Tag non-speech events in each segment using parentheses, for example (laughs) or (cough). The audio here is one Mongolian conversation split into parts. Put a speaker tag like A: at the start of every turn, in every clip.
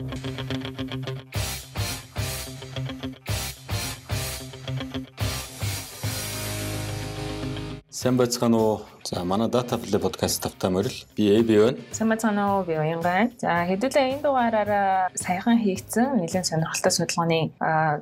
A: Сайн байцгаана уу? За манай Data Play podcast тавтай морил. Би AB байна.
B: Уу? Би Уянган. За хэдүүлээ энэ дугаараараа саяхан хийгдсэн нэлээд сонирхолтой судалгааны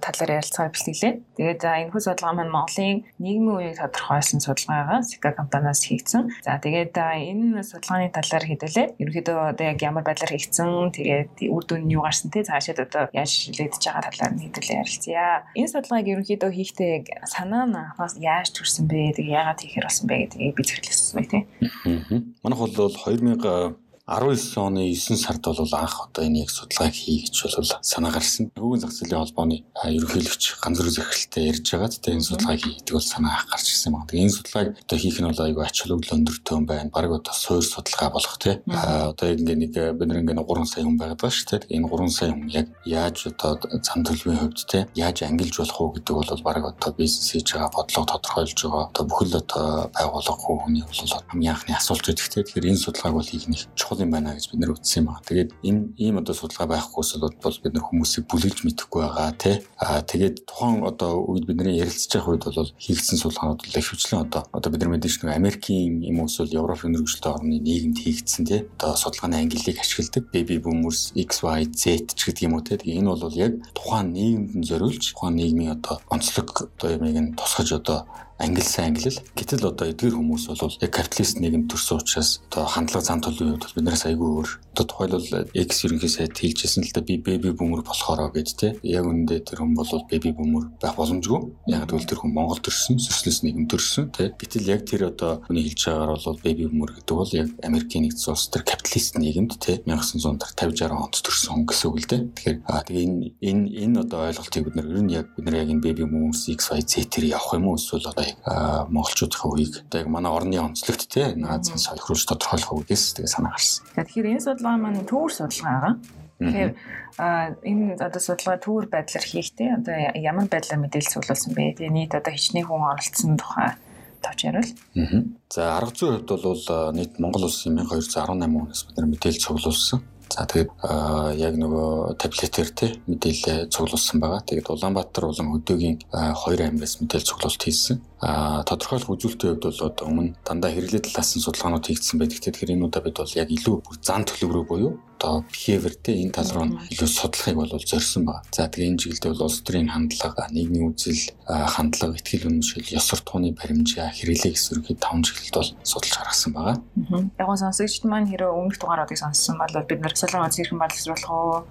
B: талаар ярилцгаа бэлтгэлээ. Тэгээд за энэ хүү судалгаа маань Монголын нийгмийн үеийг тодорхойлсон судалгаагаа Sika компаниас хийгдсэн. За тэгээд энэ судалгааны талаар хэдүүлээ. Ерөнхийдөө одоо яг ямар байдлаар хийгдсэн, тэгээд үр дүн нь юу гарсан те цаашаад одоо яаж шилжиж байгаа талаар нь хэдүүлээ ярилцъя. Энэ судалгааг ерөнхийдөө хийхдээ санаа нь яаж төрсэн бэ? Тэгээд яагаад хийхээр болсон бэ гэдгийг би зэрэглэсэн байсан бай тээ.
A: Манайх бол 2000 19 оны 9 сард бол анх одоо энэ яг судалгааг хий гэж бол санаа гарсан. Хөвгөн зах зээлийн холбооны ерөнхийлөгч ганцруу захиралтай ярьж байгаа. Тэгээ энэ судалгааг хийдэг бол санаа гарч ирсэн байна. Тэгээ энэ судалгааг одоо хийх нь бол айгүй ач холбогдол өндөртэй юм байна. Бараг одоо суур судалгаа болох тий. Одоо яг ингээ нэг бид нэг 3 сая хүн байгаад байгаа шүү дээ. Энэ 3 сая хүн яг яаж одоо зам төлөвийн хувьд тий яаж ангилж болох уу гэдэг бол бараг одоо бизнес хийж байгаа бодлого тодорхойлж байгаа. Одоо бүхэл одоо байгууллага хүний бол хамгийн анхны асуулт тий. Тэгэхээр энэ судалгааг бол хийх нь чухал чухал юм байна гэж бид нэр үтсэн юм байна. Тэгээд энэ ийм одоо судалгаа байхгүйс бол бид нар хүмүүсийг бүлэглэж мэдэхгүй байгаа тий. Аа тэгээд тухайн одоо үед бидний ярилцж байгаа үед бол хийгдсэн судалгаанууд бол хөвчлэн одоо одоо бид нар мэдээж нэг Америкийн юм уусвал Европын өргөжлөлтөй орны нийгэмд хийгдсэн тий. Одоо судалгааны ангиллыг ашигладаг baby boomers XY Z ч гэдэг юм уу тий. Энэ бол яг тухайн нийгэмд зориулж тухайн нийгмийн одоо онцлог одоо юмыг нь тусгаж одоо ангилсан ангилал. Гэтэл одоо эдгээр хүмүүс бол яг капиталист нийгэм төрсөн учраас одоо хандлага зам төлөвийн хувьд биднээс айгүй өөр. Одоо тухайлбал X ерөнхий сайд хэлжсэн л да би baby boomer болохоороо гэж те. Яг үндэ тэр хүн бол baby boomer байх боломжгүй. Яг тэгвэл тэр хүн Монгол төрсөн, социалист нийгэм төрсөн те. Гэтэл яг тэр одоо хүний хэлж байгаагаар бол baby boomer гэдэг бол яг Америкийн нэгдсэн улс тэр капиталист нийгэмд те 1950 60 онд төрсөн хүн гэсэн үг л дээ. Тэгэхээр аа тэгээ энэ энэ энэ одоо ойлголтыг бид нар ер нь яг бид нар яг энэ baby boomers X Y Z тэр явах юм уу эсвэл одоо монголчуудын үеийг одоо яг манай орны онцлогт те наазын солихруулж тодорхойлох үгээс тэгээ санаа гарсан.
B: Тэгэхээр энэ судалгаа маань төвөр судалгаа байгаа. Тэгэхээр энэ одоо судалгаа төвөр байдлаар хийхдээ одоо ямар байдлаар мэдээлэл цуглуулсан бэ? Тэгээ нийт одоо хичнээн хүн оролцсон тухай тавч ярил.
A: За арга зүйн хувьд бол нийт Монгол улсын 1218 хүнээс бид нар мэдээлэл цуглуулсан. За тэгээд яг нөгөө таблетээр те мэдээлэл цуглуулсан байгаа. Тэгээд Улаанбаатар болон Хөдөөгийн хоёр аймагаас мэдээлэл цуглуулалт хийсэн. А тодорхойлох үзүүлэлтийн хувьд бол одоо өмнө дандаа хэрэглээ талаас нь судалгаанууд хийгдсэн байдаг. Тэгэхээр энэ удаа бид бол яг илүү бүр зан төлөв рүү буюу одоо behavior те энэ тал руу илүү судлахыг бол зорьсон байна. За тэгээ энэ чиглэлд бол улс төрийн хандлага, нийгмийн үзэл, хандлага, ихтгэл үнэмшил, ёс суртахууны баримжаа, хэрэглээ гэсэн ерөнхий таван чиглэлд бол судалж гаргасан байгаа.
B: Яг гоо сонсогчд маань хэрэв өмнөх дугааруудыг сонссон бол бид нар солон зэрхэн боловсруулах уу,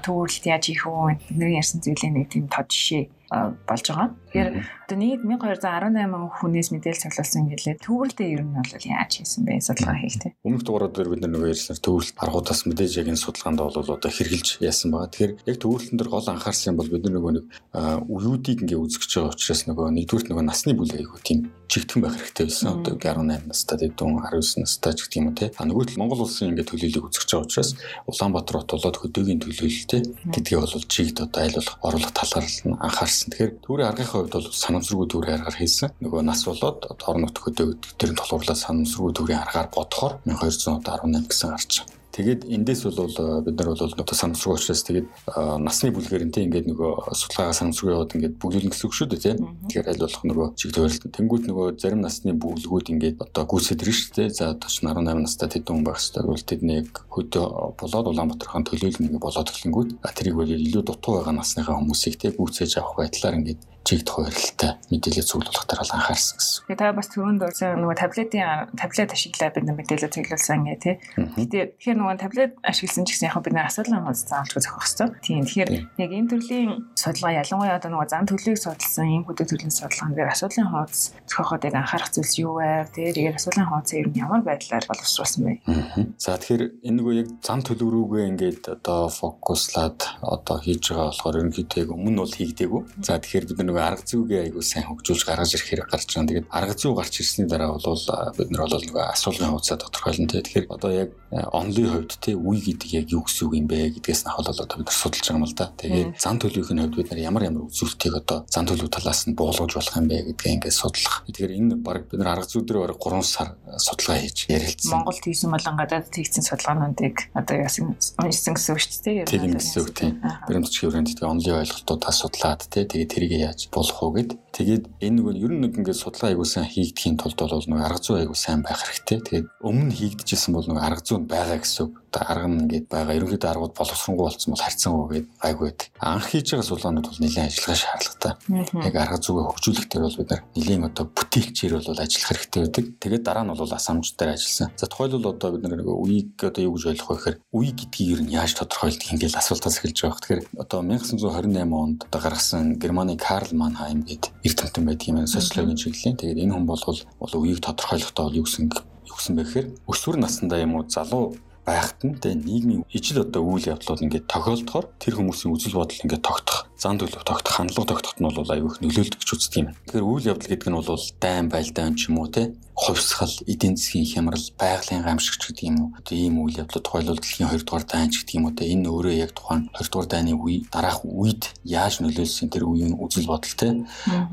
B: төвөрлөлт яаж хийх үү, бидний ярьсан зүйлийн нэг тийм тод жишээ болж байгаа. Тэгэхээр одоо нийт 1218 хүнээс мэдээлэл цуглуулсан гэлээ төвөрлөлтөө ер нь бол яаж хийсэн бэ судалгаа хийхдээ.
A: Өмнөх дугаарууд дээр бид нөгөө ярьсан төвөрлөлт аргуудаас мэдээж яг энэ судалгаанд бол одоо хэрглэж яасан байгаа. Тэгэхээр яг төвөрлөлтөн дээр гол анхаарсан юм бол бид нөгөө нэг үеүүдийг ингээ үзэж байгаа учраас нөгөө нэгдүгürt нөгөө насны бүлэг айгуу тийм чигтгэн байх хэрэгтэй байсан. Одоо 18 настай дэдүүн 19 настай ч гэх юм уу те. А нөгөө тал Монгол улсын ингээ төлөөллийг үзэж байгаа учраас Улаанбаатар хот болоод хөдөөгийн төлөөлөлтэй гэдгийг бол чигд одоо айл болох оруулах талаар нь анхаарсан. Тэгэхээр түүрийн аргийнхаа хувьд бол санамсаргүй түүрийн аргаар хийсэн. Нөгөө нас болоод орон нутг хөдөө тэр нь толгуурлаа санамсаргүй түүрийн аргаар бодохоор 1218 гэсэн гарч байгаа. Тэгээд эндээс бол э, бид нар бол одоо санамсруу учраас тэгээд э, насны бүлгээр нь тийм ингээд нөгөө судалгаагаа санамсруу яваад ингээд бүглүүлнэ гэсэн үг шүү дээ тийм. Тэгэхээр аль болох нөгөө чиг төвөрлөлт. Тэнгүүд нөгөө зарим насны бүглгүүд ингээд одоо гүйцэд ирнэ шүү дээ. За одоо ч 18 настай тэдэн хүн байх хэрэгтэй бол тэдний хөдөө болоод Улаанбаатар хаан төлөөлөл нэг болоод эхлэнгүүд тэрийг бол илүү дутуу байгаа насныхаа хүмүүсийг тийм гүйцээж авах байдлаар ингээд чигд хувирлалтай мэдээлэл цуглуулах дараа анхаарсан гэсэн.
B: Тэгээ та бас түрүүнд дурсан нөгөө таблетын таблет ашиглаа бид мэдээлэл цуглуулсан гэх тий. Гэтэ тэгэхээр нөгөө таблет ашигласан ч гэсэн яг бид нэг асуудал хандаж заалж зохих хэвээр. Тийм тэгэхээр яг энэ төрлийн судалгаа ялангуяа одоо нөгөө зан төлөвийг судалсан ийм хөдөө төрлийн судалгаан дээр асуудлын хуудас зохиход яг анхаарах зүйлс юу вэ? Тэгээд асуудлын хуудасаа ер нь ямар байдлаар боловсруулсан бэ?
A: За тэгэхээр энэ нөгөө яг зан төлөв рүүгээ ингээд одоо фокуслаад одоо хийж байгаа болохоор ерөнхийдөө өмнө бол хийгдээгүй. За тэгэхээр бид нар нөгөө арга зүйгээ айгүй сайн хөгжүүлж гаргаж ирэх хэрэг гарч байгаа. Тэгээд арга зүй гарч ирсний дараа бол бид нар бол нөгөө асуулгын хуудасаа тодорхойлно. Тэгэхээр одоо яг онлын хувьд те үе гэдэг яг юу гэсэн үг юм бэ гэдгээс нь ахвал одоо бид нар судалж байгаа юм л да. Тэгээд зан төлөвийн хувьд бид нар ямар ямар үзүүлэлтийг одоо зан төлөв талаас нь буулгаж болох юм бэ гэдгээ ингээд судлах. Тэгэхээр энэ баг бид нар арга зүй дээр бараг 3 сар судалгаа хийж ярилцсан.
B: Монголд хийсэн болон гадаад хийсэн судалгаануудыг одоо яасан уншсан гэсэн үг шүү дээ.
A: Тийм гэсэн үг тийм. Баримтчгийн хүрээнд тэгээ онлын ойлголтуудаа судлаад те тэгээ тэрийг яаж болох уу гэд. Тэгээд энэ нөгөө ер нь нэг ингээд судалгаа аягуулсан хийгдэхийн тулд бол нөгөө арга зүй аягуул сайн байх хэрэгтэй. Тэгээд өмнө хийгдэжсэн бол нөгөө арга зүй байгаа гэсэн үг одоо арга нь ингээд байгаа. Ерөнхийдөө аргууд боловсронгуй болсон бол харьцангуй гээд гайгүй байдаг. Анх хийж байгаа судалгаанууд бол нэлээд ажиллагаа шаардлагатай. Яг арга зүгээ хөгжүүлэх дээр бол бид нар нэлийн одоо бүтээлчээр бол ажиллах хэрэгтэй байдаг. Тэгээд дараа нь бол асамжтай ажилласан. За тухайлбал одоо бид нар нэг үеийг одоо юу гэж ойлгох вэ гэхээр үе гэдгийг ер нь яаж тодорхойлдог ингээл асуултаас эхэлж байгаа. Тэгэхээр одоо 1928 онд одоо гаргасан Германы Карл Манхайм гэдэг эрдэмтэн байдаг юм социологийн чиглэлийн. Тэгээд энэ хүн бол бол үеийг тодорхойлохдоо юу гэсэн юу гэсэн бэ гэхээр өсвөр насндаа юм уу залуу байхад нь тэгээ нийгмийн ижил одоо үйл явдлууд ингээд тохиолдохоор тэр хүмүүсийн үзэл бодол ингээд тогтох, зан төлөв тогтох, хандлага тогтоход нь бол аюу их нөлөөлдөг гэж үздэг юм. Тэгэхээр үйл явдал гэдэг нь бол дайн байлдаан ч юм уу те хувьсгал, эдийн засгийн хямрал, байгалийн гамшигч гэдэг юм уу. Одоо ийм үйл явдлууд тухайлбал дэлхийн 2 дугаар дайн ч гэдэг юм уу те энэ өөрөө яг тухайн 2 дугаар дайны үе дараах үед яаж нөлөөлсөн тэр үеийн үзэл бодол те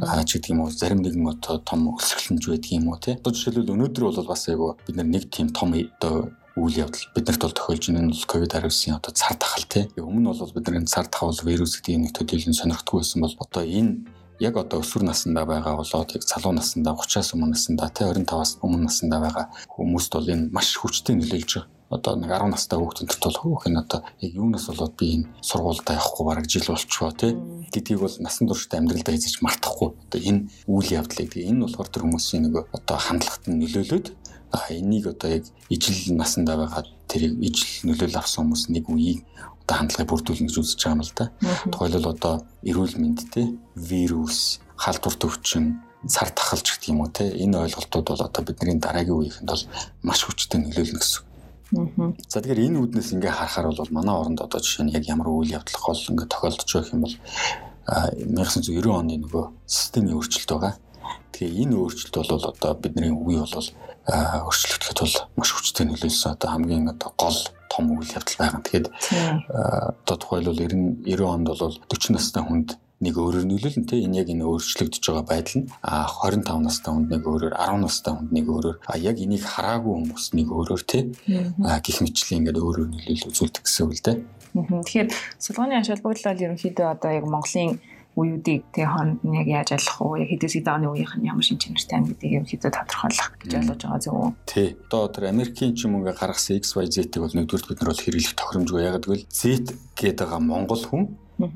A: аа ч гэдэг юм уу зарим нэгэн одоо том өсгөлнж байдаг юм уу те. Одоо жишээлбэл өнөөдөр бол бас айгу бид нэг тийм том одоо үйл явдал биднэрт бол тохиолж байгаа нь ковид 19-ийн одоо цар тахал тий. Өмнө нь бол бид нар энэ цар тахал вирус гэдэг нэг төдийлөн сонирхдаггүй байсан бол одоо энэ яг одоо өсвөр наснда байгаа болоод яг залуу наснда 30-аас өмнө наснда тий 25-аас өмнө наснда байгаа хүмүүст бол энэ маш хүчтэй нөлөөлж байгаа. Одоо нэг 10 настай хүүхдэнт бол хөөх нь одоо яг юунаас болоод би энэ сургуультай явахгүй бараг жил болчихоо тий гэдгийг бол насан туршид амьдралдаа хийж мартахгүй. Одоо энэ үйл явдлыг тэгээ энэ болохоор тэр хүмүүсийн нэг одоо хандлагат нь нөлөөлөд А энийг одоо яг ижил насандаа байгаа тэрийг ижил нөлөөлөл авсан хүмүүс нэг үеийг одоо хандлагыг бүрдүүлнэ гэж үзэж байгаа юм л да. Тухайлбал одоо эрүүл мэндтэй вирус, халдвар төвчин, цар тахалж гэдэг юм уу те энэ ойлголтууд бол одоо бидний дараагийн үеийнхэнд бол маш хүчтэй нөлөөлнө гэсэн. За тэгэхээр энэ үүднээс ингээ харахаар бол манай оронд одоо жишээ нь яг ямар үйл явдал гол ингээ тохиолдож байгаа юм бол 1990 оны нөгөө системийн өөрчлөлт байгаа. Тэгэхээр энэ өөрчлөлт бол одоо бидний үе бол өршлөгдөхэд бол маш хүчтэй нөлөөлсөн одоо хамгийн одоо гол том үйл явдал байгаа. Тэгэхээр одоо тухайлбал 90 90 онд бол 40 настай хүнд нэг өөрөөр нөлөөлнө те. Энэ яг энэ өөрчлөгдөж байгаа байдал нь а 25 настай хүнд нэг өөрөөр 10 настай хүнд нэг өөрөөр а яг энийг хараагүй хүмүүс нэг өөрөөр те. Гих мэтчлийн ингээд өөрөөр нөлөөлөл үзүүлдэг гэсэн үг л дээ.
B: Тэгэхээр судалгааны ашиглалт бол ерөнхийдөө одоо яг Монголын үеүүдийг тэгээ хонд нь яг яаж алах уу яг хэдээс хэдэн оны үеийнх нь ямар шин чанартай юм гэдгийг ерөнхийдөө тодорхойлох гэж ойлгож байгаа үү?
A: Тий. Одоо тэр Америкийн ч юм ингээ гаргасан XYZ-ийг бол нэгдүгээр бид нар бол хэрэглэх тохиромжгүй ягаад гэвэл Z гэдэг байгаа Монгол хүн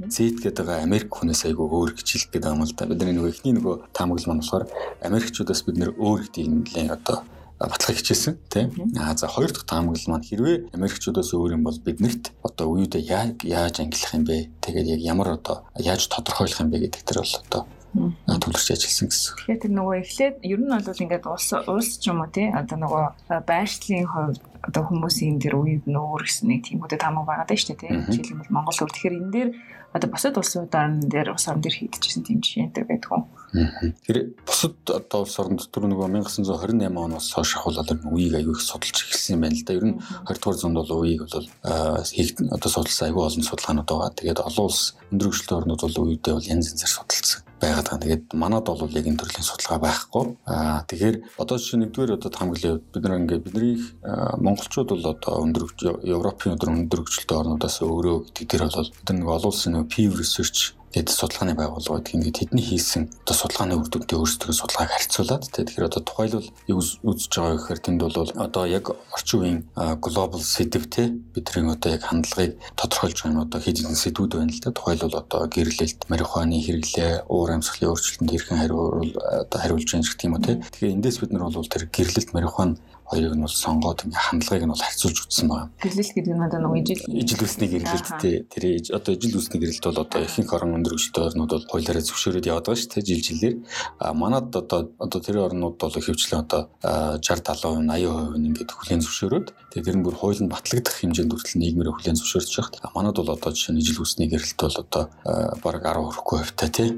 A: Z гэдэг байгаа Америк хүнээс айгүй өөр гэж хэлдэг юм л да. Бидний нөгөө ихний нөгөө таамаглал маань болохоор Америкчуудаас бид нэр өөр гэдэг юм лээ одоо батлахыг хичээсэн тийм. Аа за хоёр дахь таамаглал маань хэрвээ Америкчуудаас өөр юм бол биднэрт одоо үеүдэ яаж ангилах юм бэ? Тэгээд яг ямар одоо яаж тодорхойлох юм бэ гэдэг төр бол одоо төвлөрч ажилласан гэсэн.
B: Тэгэхээр тэр нөгөө эхлээд ер нь бол ингээд улс улс ч юм уу тий одоо нөгөө байршлын хувьд одоо хүмүүсийн тэр үед нөөр гэсэн нэг тийм үдэ тамаг байгаа даа шүү дээ тий. Жишээлбэл Монгол хувьд тэгэхээр энэ дээр одоо бусад улсуудаар дээр ус орон дээр хийдчихсэн тийм жишээнтэй байдаг уу?
A: Тэр бусад одоо улс орнд түр нөгөө 1928 оноос хойш ахвал үеийг аягүй их судалж эхэлсэн юм байна л да. Ер нь 20 дугаар зуунд бол үеийг бол одоо судалсан аягүй олон судалгаанууд байгаа. Тэгээд олон улс өндөр хөгжлийн орнууд бол үедээ бол янз янзаар судалсан байгаад байгаа. Тэгээд манад бол яг энэ төрлийн судалгаа байхгүй. Аа тэгэхээр одоо жишээ нэгдүгээр одоо хамглаа бид нар ингээд бидний монголчууд бол одоо өндөр Европын өндөр хөгжилтэй орнуудаас өөрөө гэдэг дээр бол бид нэг олон улсын Pew Research гэдэг судалгааны байгууллага гэдэг ингээд тэдний хийсэн одоо судалгааны үр дүнтэй өөрсдөө судалгааг харьцуулаад тэгэхээр одоо тухайлбал юу үзэж байгаа гэхээр тэнд бол одоо яг орчин үеийн глобал сэдв те бидний одоо яг хандлагыг тодорхойлж байгаа нь одоо хэд хэдэн сэдвүүд байна л да. Тухайлбал одоо гэрлэлт марихуаны хэрэглээ уур амьсгалын өөрчлөлтөнд хэрхэн хариулт одоо хариулж байгаа гэх юм уу те. Тэгэхээр эндээс бид нар бол тэр гэрлэлт марихуан хоёрыг нь бол сонгоод ингээ хандлагыг нь бол харьцуулж үзсэн байна.
B: Гэрлэлт гэдэг нь одоо нэг ижил
A: ижил үсний гэрэлттэй тэр одоо ижил үсний гэрэлт бол одоо ихэнх орон өндөр хүчтэй орнууд бол хуулиараа зөвшөөрөөд яваад байгаа шүү дээ жил жилээр. А манад одоо одоо тэр орнууд бол хөвчлэн одоо 60 70% 80% ингээд хүлээн зөвшөөрөөд тэгээ тэр нь бүр хууль нь батлагдах хэмжээнд хүртэл нийгмээр хүлээн зөвшөөрч байгаа. А манад бол одоо жишээ нь ижил үсний гэрэлт бол одоо бараг 10 хүрэхгүй хувьтай тий.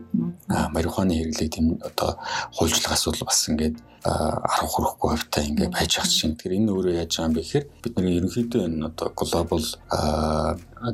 A: А марихуаны хэрэглээ тийм одоо хуульчлах асуудал бас ингээд 10 хүрэхгүй хувьтай ингээд байж байгаа чинь. Тэгэхээр энэ өөрөө яаж байгаа юм бэ гэхээр бидний ерөнхийдөө энэ одоо глобал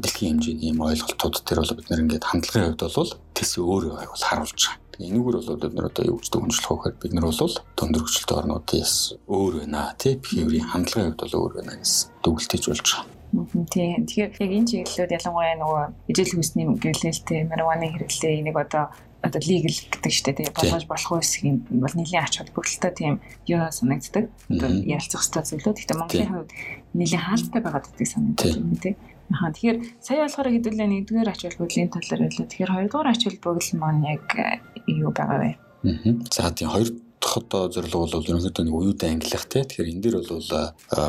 A: дэлхийн хэмжээний юм ойлголтууд дээр бол бид нэр ингээд хандлагын хувьд бол тэс өөрөө бол харуулж байгаа. Тэгээ энэгээр бол бид нар одоо юу гэж дүгнжлэх вэ гэхээр бид нар бол өндөр хүчлтэй орнуудын өөр байна тий. Behavior-ийн хандлагын хувьд бол өөр байна гэсэн дүгэлтэж болж байгаа.
B: Тийм. Тэгэхээр яг энэ чиглэлүүд ялангуяа нөгөө ижил хүсний гэрлэлтэй марихуаны хэрэглээ энийг одоо одоо legal гэдэг штэ тий болгож болох үсгийн бол нэлийн ач холбогдолтой тийм юу санагддаг. Одоо ярилцах хэрэгтэй зүйлүүд. Гэхдээ Монголын хувьд нэлийн хаалттай байгаад байдаг санагдаж байна тий. Аа тэгэхээр сая болохоор хэдүүлээ нэгдүгээр ач холбогдлын талаар байлаа. Тэгэхээр хоёрдугаар ач холбогдол маань яг э, юу байгаа вэ?
A: Аа. За тийм хоёр одоо зорилго бол ерөнхийдөө нэг уюутай ангилах те. Тэгэхээр энэ дээр бол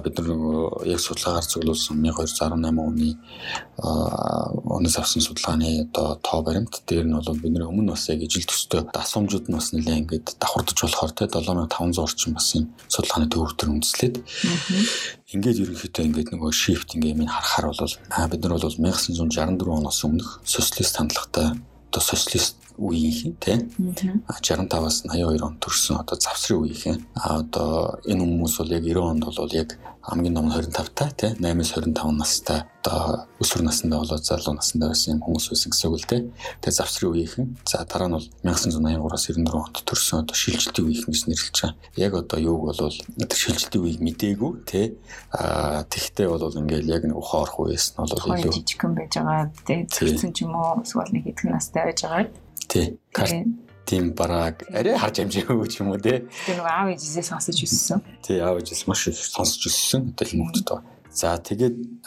A: бид нар яг судалгаагаар зөвлөсөн 1218 оны онос авсан судалгааны одоо тоо баримт дээр нь бол бид нар өмнө бас яг ижил төстэй асуумжууд нь бас нэлээд ингээд давхардж болохоор те 7500 орчим бас юм судалгааны төвөр төр үндэслээд ингээд ерөнхийдөө ингээд нөгөө shift ингээ юм харахаар бол бид нар бол 1964 оноос өмнөх социалист хандлагатай одоо социалист үеийнхэн тий 65-аас 82 он төрсэн одоо завсрын үеийнхэн а одоо энэ хүмүүс бол яг 90 онд бол яг хамгийн ном 25 та тий 8-аас 25 настай одоо өсвөр насндаа болоод залуу насндаа байсан юм хүмүүс байсан гэсэн үг л тий. Тэгээ завсрын үеийнхэн за дараа нь бол 1983-аас 94 онд төрсэн одоо шилжилтийн үеийнхэн гэж нэрлэж байгаа. Яг одоо юуг бол тэр шилжилтийн үеийг мдээгүй тий. Аа тэгтээ бол ингээл яг нэг ухаан орох үеэс нь бол
B: илүү жижигхэн байж байгаа тий. Төрсэн ч юм уу эсвэл нэг хэдхэн настай байж байгаа.
A: Тий. тийм бараг арай харж амжаагүй ч юм уу те.
B: Тэгээ нөгөө аав ээжээсээ сонсож өссөн.
A: Тий аав ээжээс маш их сонсож өссөн. Одоо хүмүүст байгаа. За тэгээд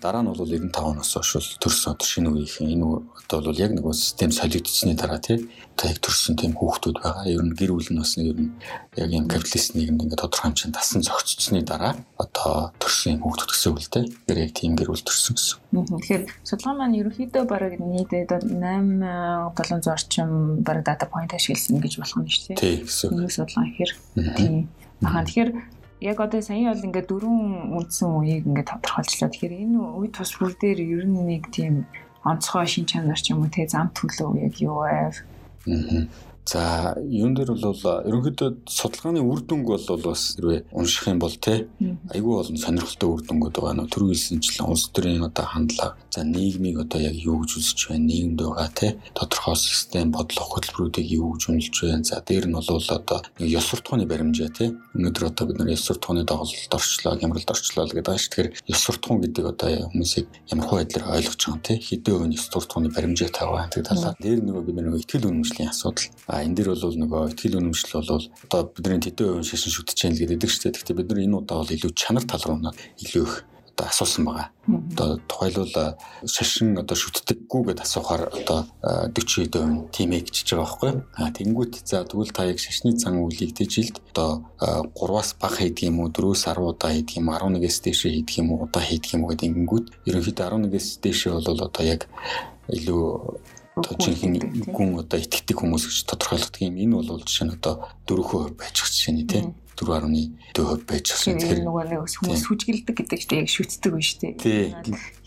A: дараа нь бол 95 оноос хойш төрсөн одоо шинэ үеийнхэн энэ одоо бол яг нэг систем солигдсны дараа тий яг төрсэн тийм хүүхдүүд байгаа. Ер нь гэр бүл нь бас ер нь яг юм капиталист нийгэмд ингээд тодорхой хэмжээнд тасан зохицсны дараа одоо төрсэн хүүхдүүд гэсэн үг л тий. Тэр яг тийм гэр бүл төрсөн гэсэн.
B: Тэгэхээр судалгаа маань ерөнхийдөө бараг нийтдээ 8 700 орчим бараг дата point ашигласан гэж болох нь шүү
A: дээ. Тий гэсэн.
B: Нэг судалгаа ихээр тийм. Ахаа тэгэхээр яг одоо сая бол ингээд дөрвөн үндсэн үеийг ингээд тодорхойлчлаа. Тэгэхээр энэ үе тус бүр дээр ер нь нэг тийм онцгой шин чанар ч юм уу те зам төлөв яг юу вэ?
A: Аа. За юун дээр бол ерөнхийдөө судалгааны үр дүнг бол бас хэрвээ унших юм бол те айгүй олон сонирхолтой үр дүнгууд байгаа. Нөө төрүүлсэнчлэн улс төрийн одоо хандлага за нийгмийг одоо яг юу гэж үзэж байна нийгэмд байгаа те тодорхой систем бодлого хөтөлбөрүүдийг юу гэж үнэлж байна. За дээр нь бол одоо ёс суртахууны баримжаа те өнөөдөр одоо бид нар ёс суртахууны доголдолд орчлоо гямралд орчлоо гэдэг шүү. Тэгэхээр ёс суртахуун гэдэг одоо хүмүүсийг ямар хөө байдлаар ойлгож байгаа те хэдэн хувийн ёс суртахууны баримжааг таваа гэдэг талаар. Дээр нөгөө бид нар итгэл үнэмшлийн асуудал энэ дэр бол нөгөө ихтгэл үнэмшил бол одоо бидний тэдэн хувийн шашин шүтэж яана гэдэг шүү дээ. Гэхдээ бид нар энэ удаа бол илүү чанар тал руу илүү их одоо асуусан байгаа. Одоо тухайлбал шашин одоо шүтдэггүй гэдээ асуухаар одоо 40% тийм ээ гэж байгаа байхгүй. А тэнгуут за тэгвэл та яг шашны цан үлийг тэжилд одоо 3-аас бага хийдэг юм уу 4-өөс 10 удаа хийдэг юм 11-ээс дээш хийдэг юм уу удаа хийдэг юм уу гэдэг ингэнгүүт ерөнхийдөө 11-ээс дээш бол одоо яг илүү одоо жинхэнэ гүн одоо итгэдэг хүмүүс гэж тодорхойлогддог юм. Энэ бол жишээ нь одоо 4% байж байгаа жишээ нь тийм 4.4% байж байгаа.
B: Тэгэхээр нөгөө нэг хүмүүс сүжгэлдэг гэдэг чинь яг шүтдэг биш үү?
A: Тий.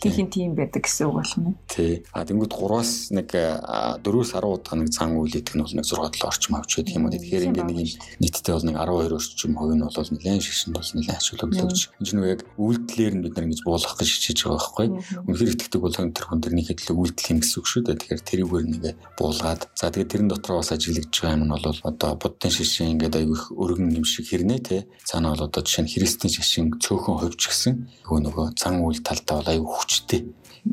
B: Тинхэн тийм байдаг гэсэн үг болно.
A: Тий. А тэнгууд 3-аас нэг 4-өөс 10 удаа нэг цан үйл идэх нь бол нэг 6-7 орчим авч байдаг юм уу. Тэгэхээр ингээд нэг нийтдээ бол нэг 12 орчим хувь нь бол нэлээд шигшин бол нэлээд ашиглагдаж. Энэ чинь яг үйлдэлээр нь бид нар ингэж буулгах гэж хичээж байгаа байхгүй. Үнэхээр итгэдэг бол тэр хүн тэрнийхээ төлөө үйлдэл юм гэсэн үг шүү дээ. Тэгэхээр тэрүүгээр нэгэ буулгаад за тэгээд тэрэн дотор бас ажиглагдж байгаа юм нь бол одоо буддын шишин ингээд аягүй их өргөн юм шиг хэрнээ те. Цаана бол одоо жишээ нь христийн шашин цөөхөн хувьч гисэн нөгөө нөгөө цан үйл талдаа бол аягүй хүчтэй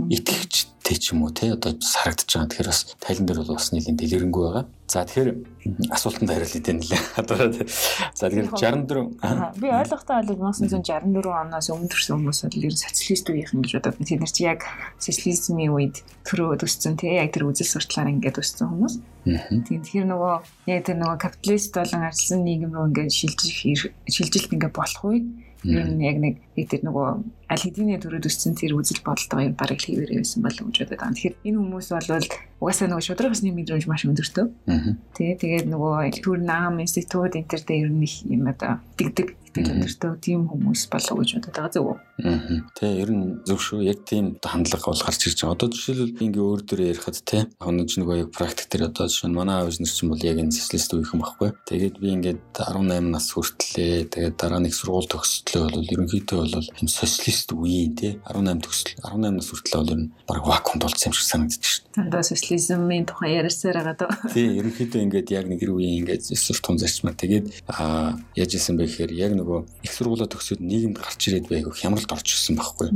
A: итгэгчтэй итгэлтэй ч юм уу те одоо сарагдаж байгаа. Тэгэхээр бас тайлан дээр бол бас нэлийн дэлгэрэнгүй байгаа. За тэгэхээр асуултанд хариулъя дээ нэлээ. Одоо за тэгэхээр 64
B: би ойлгохтой бол 1964 оноос өмнө төрсэн хүмүүс бол ер нь социалист үеийнхэн гэж бодоод тэд нар чи яг социализмын үед төрөө төссөн тий яг тэр үзэл сурталаар ингээд өссөн хүмүүс. Тийм тэгэхээр нөгөө яг тэр нөгөө капиталист болон арчсан нийгэм рүү ингээд шилжих шилжилт ингээд болох үед ер нь яг нэг тэр нөгөө аль хэдийн төрөд өссөн тэр үзэл бодолтойгоо юм бараг хийвэрээ байсан болов уу гэж бодод байна. Тэгэхээр энэ хүмүүс бол угаасаа нөгөө шудраг усны мэдрэмж маш өндөртөө. Тэгээ тэгээд нөгөө төр наам институт энэ төр дээр ер нь их юм одоо дэгдэг итгэл өндөртөө тийм хүмүүс болов гэж бодод байгаа зөв үү?
A: Тэ ер нь зөв шүү. Яг тийм хандлага бол гарч ирж байгаа. Одоо жишээлбэл ингээ өөр дөрөө ярихад те хоног ч нөгөө яг практик дээр одоо жишээ нь манай аавч нар ч юм бол яг энэ социалист үеийнхэн баггүй. Тэгээд би ингээд 18 нас хүртлээ. Тэгээд дараа нэг сургууль төгсөлтөө бол ерөнхийдөө бол юм социалист үеийн те 18 төгсөл 18 нас хүртлээ бол ер нь баг вакуумд болсон юм шиг санагдчих шүү.
B: Тандаа социализмын тухай ярьсаар байгаа дөө.
A: Тий, ерөнхийдөө ингээд яг нэг үеийн ингээд зөвсөр тун зарчмаар тэгээд аа яаж исэн бэ гэхээр яг нөгөө их сургуулаа төгсөөд нийгэмд гарч ирээд байг хямралд орж ирсэн байхгүй.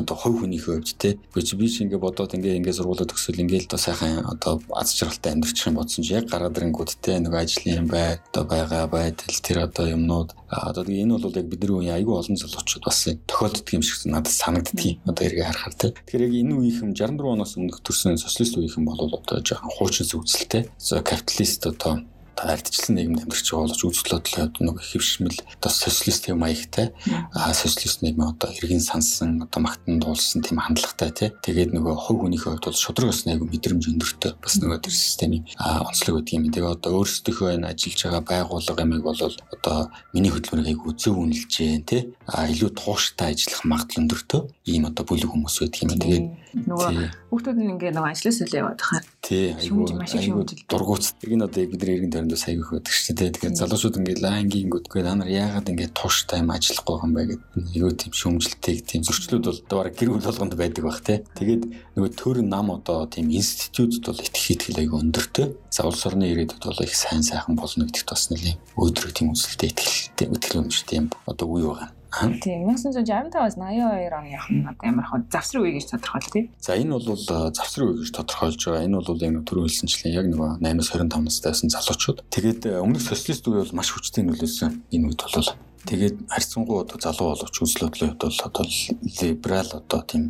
A: Одоо хувь хүнийхээ хувьд те. Гэхдээ би чи ингээд бодоод ингээд ингээд сургуулаа төгсөөл ингээд л сайхан одоо аз жаргалтай амьдрчих юм бодсон чи яг гараад ирэнгүүт те нөгөө ажлын юм бай одоо байгаа байдал тэр одоо юмнууд одоо энэ бол яг бидний үеийн айгүй олон залуучууд бас тохиолддог юм шиг надад санагддгийг одоо эргээ харахаар те. Тэгэхээр яг энэ үеийнхэн 64 оноос өмнөх төрсэн социалист үеийнхэн бол одоо жоохон хуучин зөвцөлтэй. За капиталист одоо ардчлан нийгэмд амьдарч байгаа боловч үзэл бодлоо нөгөө хэвшмэл одоо социалист юм маягтай а социалист нийгэм одоо иргэн сансан одоо магтан дуулсан тийм хандлагатай тий тэгээд нөгөө хувь хүнийхээ хувьд бол шудраг бас нэг мэдрэмж өндөртэй бас нөгөө тэр системийн онцлог байдаг юм. Тэгээ одоо өөрсдийнхөө энэ ажиллаж байгаа байгууллага ямиг бол одоо миний хөдөлмөрийг зөв үнэлж जैन тий а илүү тууштай ажиллах магадлал өндөртэй ийм одоо бүлэг хүмүүс байдаг юм. Тэгээд
B: нөгөө хүүхдүүд нь ингээ нөгөө ажлаас үл яваад хаа
A: тий айгүй дургуц энэ одоо бидний иргэн тойронд бас айгүй хөдөг шүү дээ. Тэгэхээр залуучууд ингээд лаангийн гүдгээ та нар яагаад ингээд тууштай юм ажиллахгүй юм бэ гэдэг айгүй тийм шүүмжлэлтэй тийм зөрчлүүд бол доор гэр бүл болгонд байдаг бах тий. Тэгээд нөгөө төр нам одоо тийм институтд бол итгэх итгэл айгүй өндөртэй. За улс орны ирээдүйд бол их сайн сайхан болно гэдэгт бас нэлийн өөдрөг тийм үзэлтэй итгэл өнөмжтэй юм одоо үе байгаа.
B: Тийм 1965-аас 82 оны яхан одоо ямар хаа завсрын үе гэж тодорхойл тий.
A: За энэ бол завсрын үе гэж тодорхойлж байгаа. Энэ бол яг түрүү хэлсэнчлэн яг нөгөө 8-аас 25 настай залуучууд. Тэгээд э, өмнөх социалист үе бол маш хүчтэй нөлөөсөн энэ үед бол тэгээд харьцангуй одоо залуу боловч бодлын хувьд бол одоо либерал одоо тийм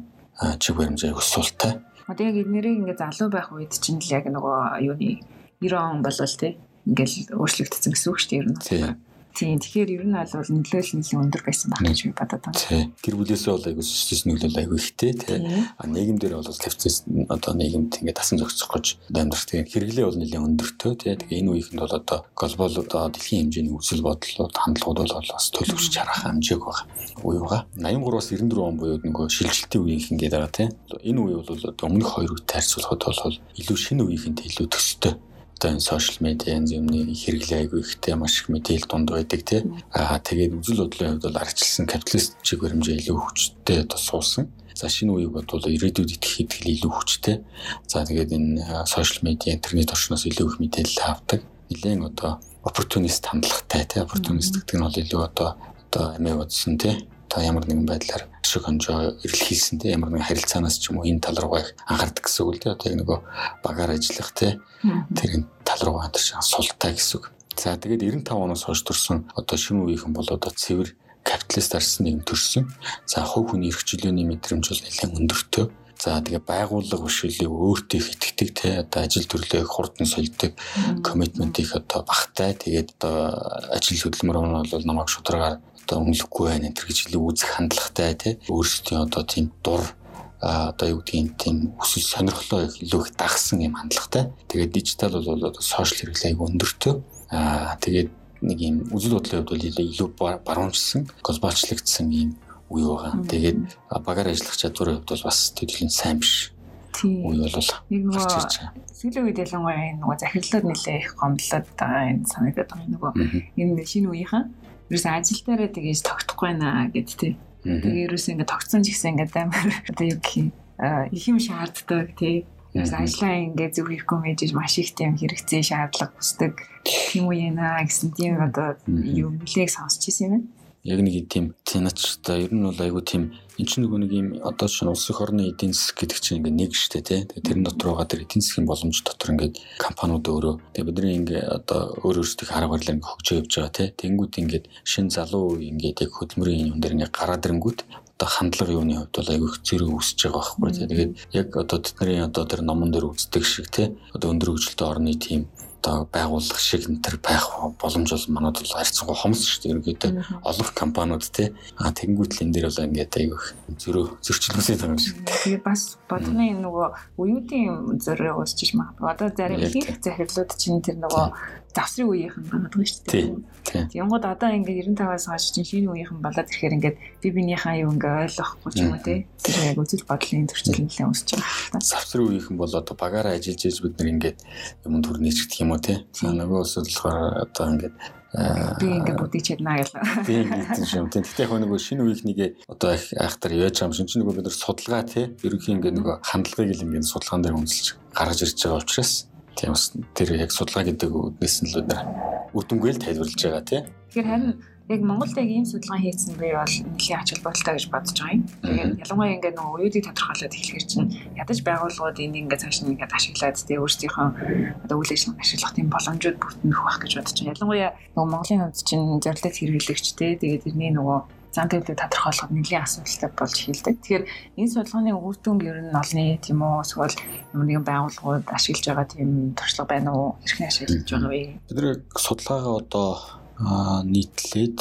A: чиг баримжаа өсөлттэй.
B: Одоо яг эднэрийг ингээ залуу байх үед чинь л яг нөгөө юуны 90 он болвол тий ингээл өөрчлөгдсөн гэсэн үг шүү дээ ер нь. Тийм. Тэгэхээр ер нь бол нөлөөлөл нэлийн өндөр байсан байх гэж би бодод байна.
A: Тийм. Гэр бүлээсээ бол айгүй стресс нөлөөлөл айгүй ихтэй тий. А нийгэмдэр бол тавцас одоо нийгэмд ингээд тасан зохицох гэж амьдрах тийм хэрэглээ бол нэлийн өндөртэй тий. Тэгээ энэ үеийнхэнд бол одоо глобал одоо дэлхийн хэмжээний үзэл бодлууд хандлагууд бол бас төлөвшөж харах хэмжээг байгаа. Үе байгаа. 83-аас 94 он буюу нөгөө шилжилтийн үеийнхэн гэдэг байгаа тий. Энэ үе бол одоо өмнөх хоёр үетэй харьцуулахад бол илүү шинэ үеийнхэнтэй илүү төстэй одоо энэ сошиал медиа янз юмны хэрэглээ айгүй ихтэй маш их мэдээлэл дунд байдаг тий. Аа тэгээд үзэл бодлын хувьд бол арчилсан капиталист чиг баримжаа илүү хүчтэй одоо суусан. За шинэ үеийг бодвол ирээдүйд итгэх итгэл илүү хүчтэй. За тэгээд энэ сошиал медиа интернет орчноос илүү их мэдээлэл авдаг. Нилээн одоо оппортунист хандлагатай тий. Оппортунист гэдэг нь бол илүү одоо одоо амиа бодсон тий та ямар нэгэн байдлаар ашиг хонжоо эрэлхийлсэн те ямар нэгэн харилцаанаас ч юм уу энэ тал руугаа анхаардаг гэсэн үг л те одоо яг нөгөө багаар ажиллах те тэр тал руугаа чинь султаа гэсэн үг. За тэгээд 95 оноос хойш төрсэн одоо шинэ үеийнхэн бол одоо цэвэр капиталист арсан нэгэн төрсэн. За хувь хүний эрх чөлөөний мэдрэмж бол нэлээд өндөртэй. За тэгээ байгууллага бишүүлээ өөртөө их итгэдэг те. Одоо ажил төрлөө хурдан сольдог коммитмент их одоо багтай. Тэгээд одоо ажил хөдөлмөр нь бол намайг шударгаар одоо өнгөлөхгүй байна энэ гэж илүү үзэх хандлагатай тий өөрсдийн одоо тийм дур одоо юу гэдгийг тийм хүсэл сонирхлоо илүү их дагсан юм хандлагатай. Тэгээд дижитал бол одоо сошиал хэрэглээ аяг өндөртэй. Аа тэгээд нэг юм үзэл бодлын хувьд бол илүү баруунчсан, глобалчлагдсан юм үе байгаа. Тэгээд багаар ажиллах чадварын хувьд бол бас төдийлөн сайн биш. Тийм. Үе бол
B: нэг нөгөө сүүлийн үед ялангуяа нөгөө захирлууд нэлээ их гомдлоод байгаа энэ санагдаад байгаа нөгөө энэ шинэ үеийнхэн ерөөс ажил дээрээ тэгээж тогтохгүй байна гэд тий. Тэгээ ерөөс ингэ тогтсон ч гэсэн ингэ амар одоо юу гэх юм их юм шаарддаг тий. Ерөөс ажлаа ингэ зөв хийхгүй мэж маш их тийм хэрэгцээ шаардлага хүсдэг. Тийм үе наа гэсэн тийм одоо юм нэлээг сонсч ирсэн юм байна.
A: Яг нэг тийм тянач та ер нь бол айгүй тийм эн чинь нөгөө нэг юм одоо чинь улс их орны эдийн засаг гэдэг чинь ингээ нэг штэ тий. Тэгээ тэрэн дотор байгаа тэр эдийн засгийн боломж дотор ингээ компаниуд өөрөө тэгээ бидний ингээ одоо өөр өөрсдийн арга барилаар ингээ хөгжөө явж байгаа тий. Тэнгүүд ингээ шин залуу ингээ яг хөдөлмөрийн юм дээр ингээ гараад ирэнгүүт одоо хандлага юуны хувьд бол айгүй зэрэг үүсэж байгаа байхгүй. Тэгээд яг одоо тэдний одоо тэр номон дээр үздэг шиг тий. Одоо өндөр хөгжилтэй орны тийм одоо байгууллага шиг энэ төр байх боломж бол манад бол харьцангуй хомс шүү дээ. Ерөнхийдөө олон компаниуд те а тэгэнгүүт л энэ дээр бол ингээд айгүй зөрөө байгаа юм шиг.
B: Тэгээ бас бодны нөгөө уюутын зөрөө өсчиж магадгүй. Одоо зарим их захирлууд чинь тэр нөгөө завсрын үеийнхэн байгаа шүү дээ. Янгууд одоо ингээд 95-аас хойш чинь шинэ үеийнхэн болоод ирэхээр ингээд би бинийхээ юу ингээд ойлгохгүй ч юм уу те. Тэр яг үзэл бодлын зөрчил нэлээд өсөж байгаа.
A: Завсрын үеийнхэн бол одоо багаараа ажиллаж ийж бид нар ингээд юм төрнийч гэх юм уу те. Нөгөө өсөл болохоор одоо ингээд
B: би ингээд бүдий чадна гэлээ.
A: Би ингээд юм. Тэгтээ яг нөгөө шинэ үеийнхнийгээ одоо их айхтар яаж юм шинэ нөгөө бид нар судалгаа те. Ерөнхийн ингээд нөгөө хандлагыг л ингээд судалгаан дээр үнэлж гаргаж ирж байгаа учраас Тийм бас тэр яг судалгаа гэдэг үднээс нь л өнөр үдэнгүй л тайлбарлаж байгаа тий.
B: Тэгэхээр харин яг Монголд яг ийм судалгаа хийсэн би бол нэлийн ач холбогдолтой гэж бодож байгаа юм. Тэгээд ялангуяа ингээд нөгөө уюудыг тодорхойлоод эхлэхэр чинь ядаж байгууллагууд энийг ингээд цааш нь ингээд ашиглаад тий өөрсдийнхөө одоо үйл ажиллагааг ашиглах тийм боломжууд бүтнэх байх гэж бодож байна. Ялангуяа нөгөө Монголын хувьд чинь зорилт хэрэглэгч тий тэгээд тэрний нөгөө зан төлөвлөлт тодорхойлоход нэлийн асуудалтай болж эхэлдэг. Тэгэхээр энэ судалгааны үр дүнг ер нь олны тийм үү эсвэл нэгэн байгууллагууд ашиглаж байгаа тийм туршлага байна уу? Хэрхэн ашиглаж байгаа вэ?
A: Бид нэр судалгаагаа одоо нийтлээд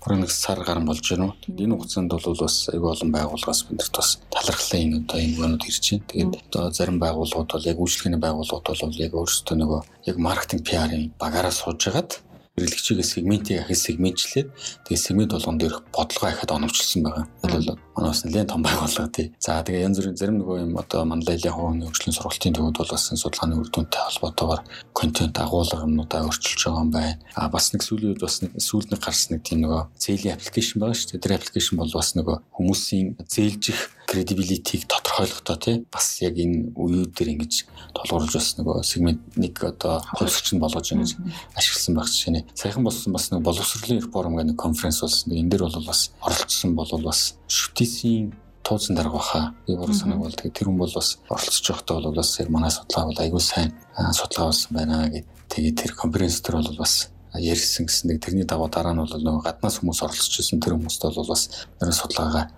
A: бүрэн нэг сар гарan болж байна уу. Энэ хугацаанд бол бас айгүй олон байгууллагаас бидэрт бас талархлаа энэ одоо энэ өнөд ирж байна. Тэгээд одоо зарим байгууллагууд бол яг үйлчлэгээний байгууллагууд бол яг өөрсдөө нөгөө яг маркетинг PR-ын багаараа сууж хагаад хэрэглэгчийн сегментийг ахиж сегментчлээд тэгээ сегмент болгон дээрх бодлого ахад оновчилсан байгаа. Бол манай бас нэлээд том байгууллага тий. За тэгээ янз бүрийн зарим нөгөө юм одоо манлайлын хувийн хөгжлийн сургалтын төвд бол бас судалгааны үр дүнтэй холбоотойгоор контент агуулга юмнуудаа өөрчилж байгаа юм байна. А бас нэг сүүлийн үед бас нэг сүүлд нэг гарсан нэг тийм нөгөө зээлийн аппликейшн байгаа шүү дээ. Тэр аппликейшн бол бас нөгөө хүмүүсийн зээлжих credibility-г тодорхойлохдоо тий бас яг энэ үеүүд дээр ингэж тулгуурлаж бас нөгөө сегмент нэг одоо хувьсгч нь болгож ингэж ашигласан байх жишээ. Саяхан болсон бас нэг боловсролын реформ гэх нэг конференс болсон. Энэ дээр бол бас оролцсон бол бас шүтээсийн тууцсан дарга баха. Би буруу санааг бол тэгээд тэр хүн бол бас оролцож байхдаа бол бас яг манай судлаа бол аягүй сайн судалгаа болсон байна гэд. Тэгээд тэр конференц дээр бол бас ярьсан гэсэн нэг тэрний даваа дараа нь бол нөгөө гаднаас хүмүүс оролцож ирсэн тэр хүмүүст бол бас нэр судалгаагаа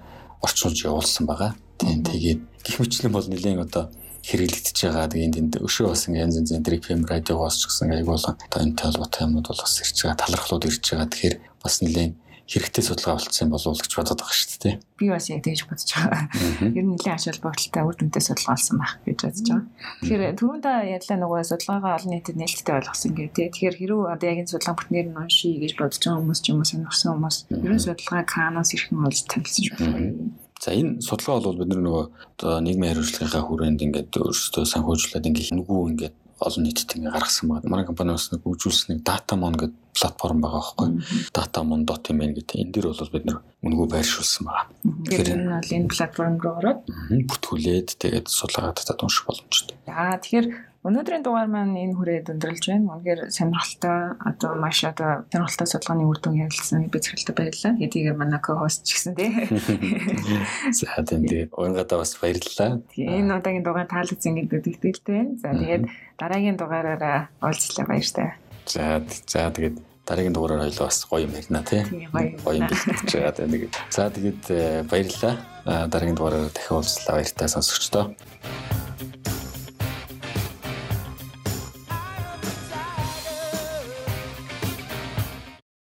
A: орчуулж явуулсан байгаа. Тийм тэгээд гих мэтлэн бол нэлээд одоо хэрэглэгдэж байгаа. Тэгээд энд өшөө бас ингээ янз янзын дрip FM радиогоос ч гэсэн болон одоо энэтэй холбоотой юмнууд бол бас ирж байгаа. Талархлууд ирж байгаа. Тэгэхээр бас нэлээд хэрэгтэй судалгаа болцсон болов уу гэж бодоод байгаа шүү дээ.
B: Би бас яг тэгж бодож байгаа. Ер нь нэлээд ач холбогдолтой үр дүнтэй судалгаа болсон байх гэж бодож байгаа. Тэгэхээр түрүүн та ярьлаа нөгөө судалгаагаа олон нийтэд нээлттэй ойлгосон гэх тээ. Тэгэхээр хэрүү одоо яг энэ судалгаа бүтнээр нь уншия гэж бодож байгаа хүмүүс ч юм уу сонирхсан хүмүүс ер нь судалгаа каноос ирхэн болж танилцж байна.
A: За энэ судалгаа бол бид нөгөө одоо нийгмийн хариуцлагынхаа хүрээнд ингээд өөрсдөө санхүүжлээд ингээд нүгүү ингээд олон нийтэд ингээ гаргасан байна. Манай компани бас нэг үжүүлсэн нэг Datamon гэдэг платформ байгаа байхгүй. Datamon.in гэдэг. Энэ дэр бол бид нэр үнэгүй байршуулсан байгаа.
B: Тэгэхээр энэ бол энэ платформ руу ороод
A: бүтгүүлээд тэгээд судалгаа татаад унших боломжтой.
B: За тэгэхээр Өнөөдрийн дугаар маань энэ хүрээд өндөрлж байна. Үнэхээр сонирхолтой одоо маш одоо сонирхолтой судалгааны үр дүн ярилцсан би зөвхөлтэй баярлалаа. Хэдийгээр манай ко-хост ч гэсэн тий. (laughs)
A: За тийм уянgadаа бас баярлалаа.
B: Энэ удаагийн дугаар таалагдсан гэдэг итгэлтэй байна. За тэгээд дараагийн дугаараараа уулзлаа баяртай.
A: За за тэгээд дараагийн дугаараар хоёлоо бас гоё юм ярина тий. Гоё юм бэлтгэж байгаа тэгээд. За тэгээд э, баярлалаа. Дараагийн дугаараар дахин уулзлаа баяртай сонсогчдоо.